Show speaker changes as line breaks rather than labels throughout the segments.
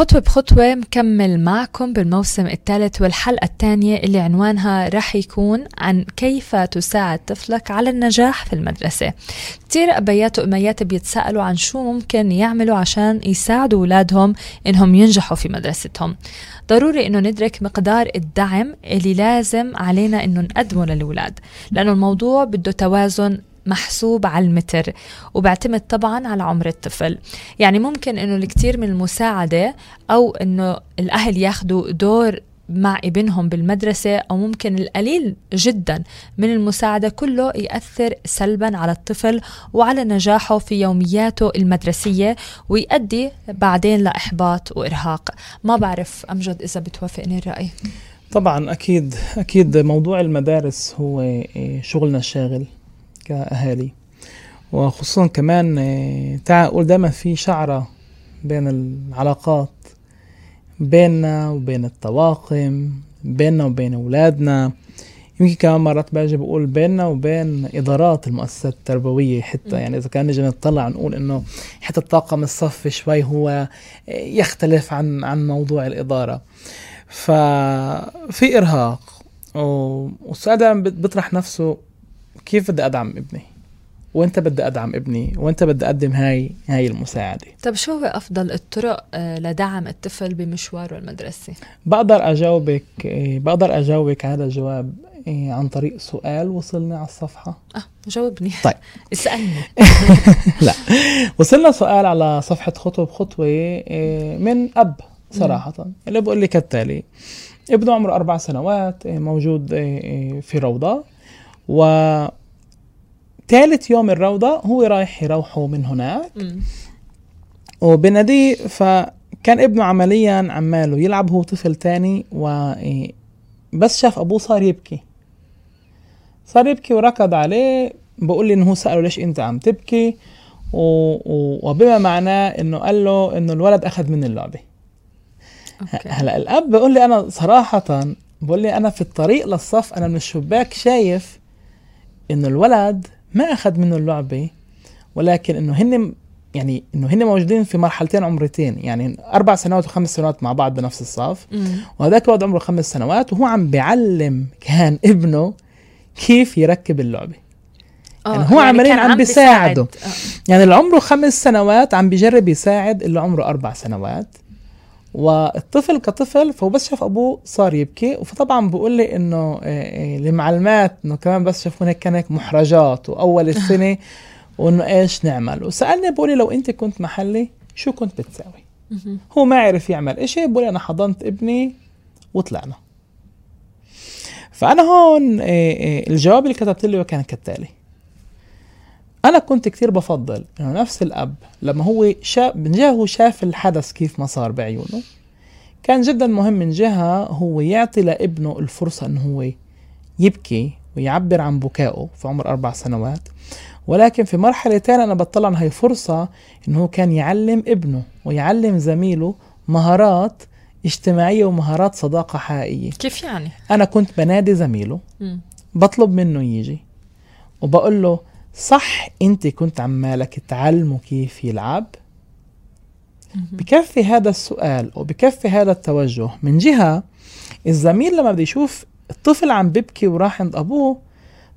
خطوة بخطوة مكمل معكم بالموسم الثالث والحلقة الثانية اللي عنوانها رح يكون عن كيف تساعد طفلك على النجاح في المدرسة. كتير أبيات وأميات بيتساءلوا عن شو ممكن يعملوا عشان يساعدوا أولادهم إنهم ينجحوا في مدرستهم. ضروري إنه ندرك مقدار الدعم اللي لازم علينا إنه نقدمه للأولاد لأنه الموضوع بده توازن محسوب على المتر وبعتمد طبعا على عمر الطفل. يعني ممكن إنه الكثير من المساعدة أو إنه الأهل ياخذوا دور مع ابنهم بالمدرسة أو ممكن القليل جدا من المساعدة كله يأثر سلبا على الطفل وعلى نجاحه في يومياته المدرسية ويؤدي بعدين لإحباط وإرهاق. ما بعرف أمجد إذا بتوافقني الرأي.
طبعا أكيد أكيد موضوع المدارس هو شغلنا الشاغل. كأهالي. وخصوصا كمان آه، تعال أقول دايما في شعرة بين العلاقات بيننا وبين الطواقم بيننا وبين أولادنا. يمكن كمان مرات باجي بقول بيننا وبين إدارات المؤسسات التربوية حتى. يعني إذا كان نجي نطلع نقول إنه حتى الطاقم الصفي شوي هو يختلف عن عن موضوع الإدارة. ففي إرهاق. والسؤال دائما بيطرح نفسه كيف بدي أدعم ابني؟ وانت بدي أدعم ابني؟ وانت بدي أقدم هاي هاي المساعدة؟
طب شو هو أفضل الطرق آه، لدعم الطفل بمشواره المدرسي؟
بقدر أجاوبك آه، بقدر أجاوبك هذا الجواب آه، عن طريق سؤال وصلنا على الصفحة.
آه جاوبني.
طيب.
اسألني.
لا. وصلنا سؤال على صفحة خطوة بخطوة من أب صراحة. اللي بقول لي كالتالي ابنه عمره أربع سنوات موجود في روضة. و ثالث يوم الروضة هو رايح يروحوا من هناك. وبناديه فكان ابنه عمليا عماله يلعب هو طفل تاني و بس شاف أبوه صار يبكي. صار يبكي وركض عليه بقول لي إنه هو سأله ليش أنت عم تبكي؟ و... و... وبما معناه إنه قال له إنه الولد أخذ مني اللعبة. هلا الأب بقول لي أنا صراحة بقول لي أنا في الطريق للصف أنا من الشباك شايف إنه الولد ما أخذ منه اللعبة ولكن إنه هن يعني إنه هن موجودين في مرحلتين عمرتين يعني أربع سنوات وخمس سنوات مع بعض بنفس الصف. وهذاك الولد عمره خمس سنوات وهو عم بيعلم كان ابنه كيف يركب اللعبة.
آه،
يعني هو يعني عمليا عم بيساعده. آه. يعني اللي عمره خمس سنوات عم بيجرب يساعد اللي عمره أربع سنوات. والطفل كطفل فهو بس شاف أبوه صار يبكي. فطبعا بقول لي إنه المعلمات إنه كمان بس شافون هيك كان هيك محرجات وأول السنة وإنه إيش نعمل. وسألني بقول لي لو أنت كنت محلي شو كنت بتساوي؟ هو ما عرف يعمل إشي بقول أنا حضنت ابني وطلعنا. فأنا هون الجواب اللي كتبت له كان كالتالي. أنا كنت كثير بفضل إنه نفس الأب لما هو شاف من جهة هو شاف الحدث كيف ما صار بعيونه كان جدا مهم من جهة هو يعطي لابنه الفرصة إنه هو يبكي ويعبر عن بكائه في عمر أربع سنوات. ولكن في مرحلة تانية أنا بطلع أن هي فرصة إنه هو كان يعلم ابنه ويعلم زميله مهارات اجتماعية ومهارات صداقة حقيقية.
كيف يعني؟
أنا كنت بنادي زميله بطلب منه يجي وبقول له صح انت كنت عمالك تعلمه كيف يلعب؟ بكفي هذا السؤال وبكفي هذا التوجه من جهة الزميل لما بده يشوف الطفل عم ببكي وراح عند أبوه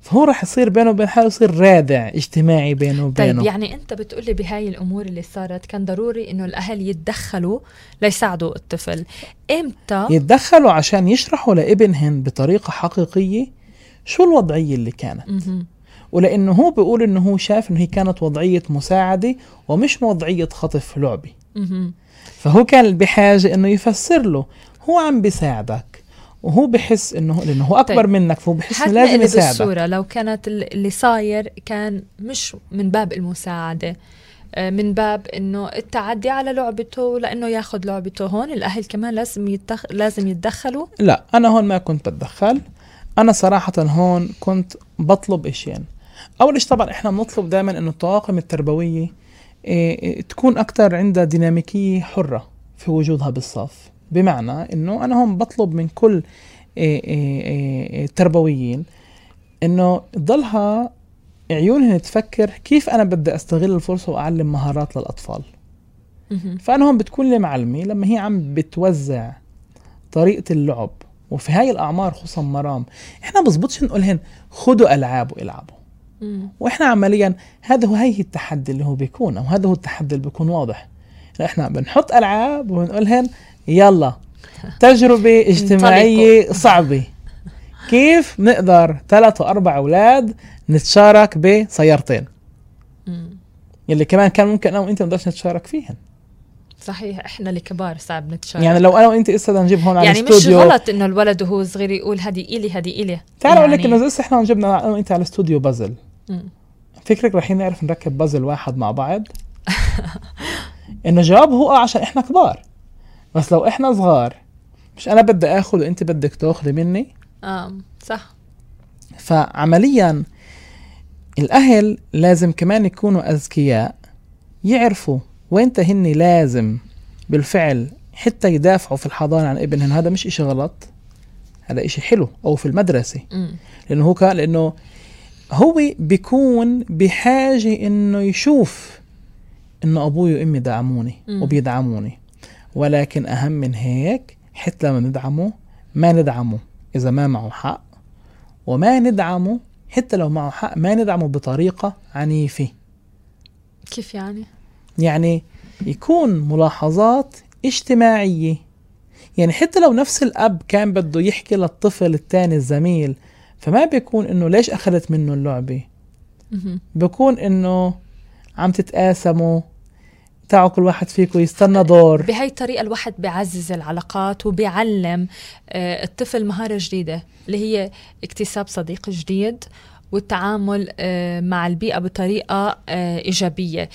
فهو رح يصير بينه وبين حاله يصير رادع اجتماعي بينه وبينه.
طيب يعني انت بتقولي بهاي الأمور اللي صارت كان ضروري إنه الأهل يتدخلوا ليساعدوا الطفل. إمتى؟
يتدخلوا عشان يشرحوا لابنهن بطريقة حقيقية شو الوضعية اللي كانت. ولأنه هو بيقول إنه هو شاف إنه هي كانت وضعية مساعدة ومش وضعية خطف لعبة. فهو كان بحاجة إنه يفسر له هو عم بيساعدك وهو بحس إنه لأنه هو أكبر طيب. منك فهو بحس إنه لازم يساعدك.
الصورة لو كانت اللي صاير كان مش من باب المساعدة آه، من باب إنه التعدي على لعبته لإنه ياخذ لعبته. هون الأهل كمان لازم يتدخ... لازم يتدخلوا.
لا أنا هون ما كنت بتدخل أنا صراحة هون كنت بطلب اشيين أول شيء طبعا إحنا بنطلب دائما إنه الطواقم التربوية إيه، إيه، تكون أكثر عندها ديناميكية حرة في وجودها بالصف بمعنى إنه أنا هون بطلب من كل التربويين إيه، إنه تضلها عيونها تفكر كيف أنا بدي أستغل الفرصة وأعلم مهارات
للأطفال.
فأنا هون بتكون لي معلمة لما هي عم بتوزع طريقة اللعب وفي هاي الأعمار خصوصا مرام إحنا بزبطش نقولهن خدوا ألعاب
وإلعبوا.
وإحنا عمليا هذا هو هي التحدي اللي هو بيكون أو هذا هو التحدي اللي بيكون واضح. إحنا بنحط ألعاب وبنقولهن يلا تجربة اجتماعية صعبة. كيف نقدر ثلاث واربع أولاد نتشارك بسيارتين. يلي كمان كان ممكن أنا وإنت ما نقدرش نتشارك فيهن.
صحيح إحنا الكبار صعب نتشارك.
يعني لو أنا وانت إسا نجيب هون على
يعني مش
الاستوديو.
غلط إنه الولد وهو صغير يقول هذه إلي هذه إلي.
تعال أقول لك
يعني-
إنه إذا إحنا جبنا أنا وانت على الاستوديو بازل. فكرك رح نعرف نركب بازل واحد مع بعض؟ إنه جواب هو آه عشان إحنا كبار. بس لو إحنا صغار مش أنا بدي آخذ وانت بدك تأخذي مني؟
آه صح.
فعمليا الأهل لازم كمان يكونوا أذكياء يعرفوا وين هن لازم بالفعل حتى يدافعوا في الحضانة عن ابنهم هذا مش إشي غلط هذا إشي حلو أو في
المدرسة.
لأنه هو كان لأنه هو بيكون بحاجة إنه يشوف إنه أبوي وأمي دعموني
مم.
وبيدعموني ولكن أهم من هيك حتى لما ندعمه ما ندعمه إذا ما معه حق وما ندعمه حتى لو معه حق ما ندعمه بطريقة عنيفة
كيف يعني؟
يعني يكون ملاحظات اجتماعية. يعني حتى لو نفس الأب كان بده يحكي للطفل الثاني الزميل فما بيكون إنه ليش أخذت منه اللعبة. بكون إنه عم تتقاسموا تعوا كل واحد فيكم يستنى دور.
بهاي الطريقة الواحد بيعزز العلاقات وبيعلم آه، الطفل مهارة جديدة اللي هي اكتساب صديق جديد والتعامل آه، مع البيئة بطريقة آه، إيجابية.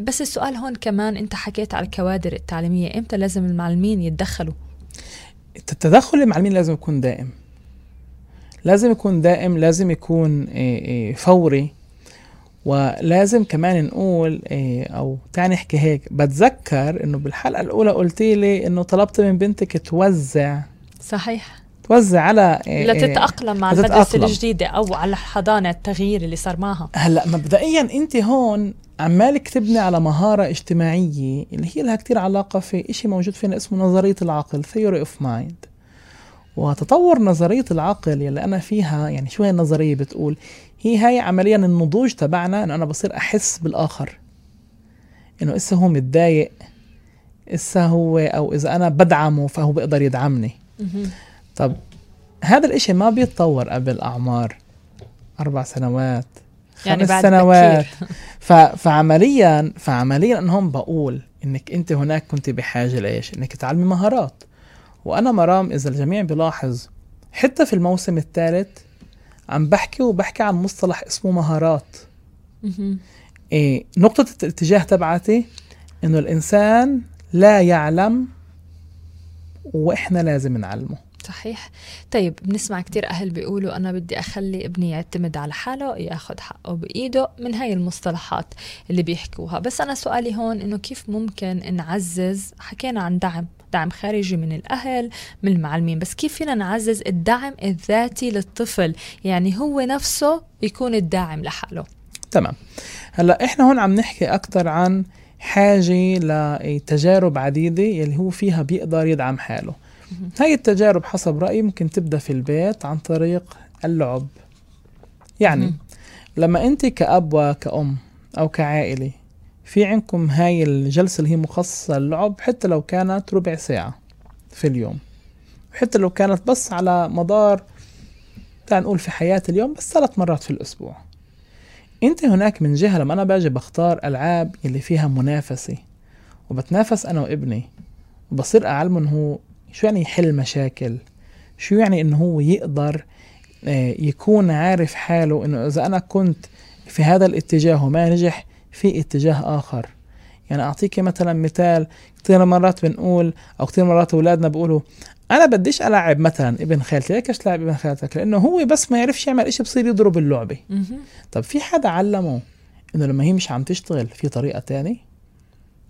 بس السؤال هون كمان انت حكيت على الكوادر التعليمية إمتى لازم المعلمين يتدخلوا؟
التدخل المعلمين لازم يكون دائم. لازم يكون دائم لازم يكون إيه، إيه، فوري. ولازم كمان نقول إيه، أو تعال نحكي هيك بتذكر إنه بالحلقة الأولى قلتي لي إنه طلبت من بنتك توزع.
صحيح.
توزع على
لتتأقلم مع المدرسة
لتتأقلم.
الجديدة أو على الحضانة التغيير اللي صار معها.
هلأ مبدئيا أنت هون عمالك تبني على مهارة اجتماعية اللي هي لها كتير علاقة في إشي موجود فينا اسمه نظرية العقل theory of mind. وتطور نظرية العقل يلي أنا فيها يعني شو هي النظرية بتقول هي هاي عمليا النضوج تبعنا إنه أنا بصير أحس بالآخر. إنه إسا هو متضايق إسا هو أو إذا أنا بدعمه فهو بيقدر يدعمني. طب هذا الإشي ما بيتطور قبل أعمار أربع سنوات.
يعني
خمس سنوات. فعمليا فعمليا أنا هون بقول إنك أنت هناك كنت بحاجة لإيش؟ إنك تعلمي مهارات وأنا مرام إذا الجميع بيلاحظ حتى في الموسم الثالث عم بحكي وبحكي عن مصطلح اسمه مهارات. إيه نقطة الاتجاه تبعتي إنه الإنسان لا يعلم وإحنا لازم نعلمه
صحيح. طيب بنسمع كتير أهل بيقولوا أنا بدي أخلي ابني يعتمد على حاله ياخد حقه بإيده من هاي المصطلحات اللي بيحكوها. بس أنا سؤالي هون إنه كيف ممكن نعزز حكينا عن دعم دعم خارجي من الأهل من المعلمين بس كيف فينا نعزز الدعم الذاتي للطفل؟ يعني هو نفسه يكون الداعم لحاله.
تمام. هلأ إحنا هون عم نحكي أكثر عن حاجة لتجارب عديدة يلي هو فيها بيقدر يدعم حاله. هاي التجارب حسب رأيي ممكن تبدأ في البيت عن طريق اللعب. يعني. لما أنت كأب وكأم أو كعائلة في عندكم هاي الجلسة اللي هي مخصصة للعب حتى لو كانت ربع ساعة في اليوم. حتى لو كانت بس على مدار تعال نقول في حياة اليوم بس ثلاث مرات في الأسبوع. أنت هناك من جهة لما أنا باجي بختار ألعاب اللي فيها منافسة وبتنافس أنا وابني وبصير أعلمه إنه شو يعني يحل مشاكل؟ شو يعني إنه هو يقدر آه، يكون عارف حاله إنه إذا أنا كنت في هذا الاتجاه وما نجح في اتجاه آخر. يعني أعطيك مثلا مثال كثير مرات بنقول أو كثير مرات أولادنا بيقولوا أنا بديش ألعب مثلا ابن خالتي. ليش تلعب ابن خالتك؟ لأنه هو بس ما يعرفش يعمل إشي بصير يضرب
اللعبة.
طب في حدا علمه إنه لما هي مش عم تشتغل في طريقة تاني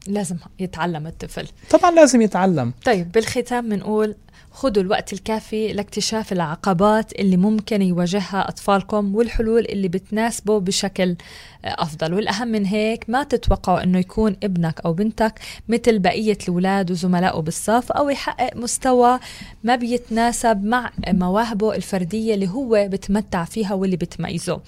لازم يتعلم الطفل.
طبعا لازم يتعلم.
طيب بالختام بنقول خذوا الوقت الكافي لاكتشاف العقبات اللي ممكن يواجهها أطفالكم والحلول اللي بتناسبه بشكل أفضل. والأهم من هيك ما تتوقعوا أنه يكون ابنك أو بنتك مثل بقية الأولاد وزملائه بالصف أو يحقق مستوى ما بيتناسب مع مواهبه الفردية اللي هو بتمتع فيها واللي بتميزه.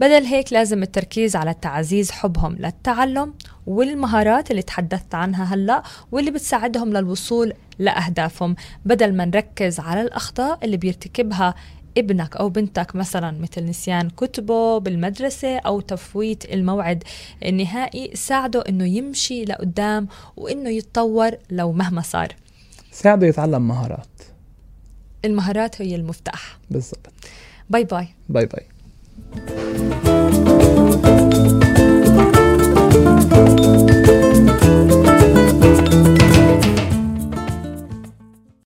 بدل هيك لازم التركيز على تعزيز حبهم للتعلم والمهارات اللي تحدثت عنها هلأ واللي بتساعدهم للوصول لأهدافهم. بدل ما نركز على الأخطاء اللي بيرتكبها ابنك أو بنتك مثلا مثل نسيان كتبه بالمدرسة أو تفويت الموعد النهائي ساعده إنه يمشي لقدام وإنه يتطور لو مهما صار.
ساعده يتعلم مهارات.
المهارات هي المفتاح.
بالضبط.
باي باي.
باي باي.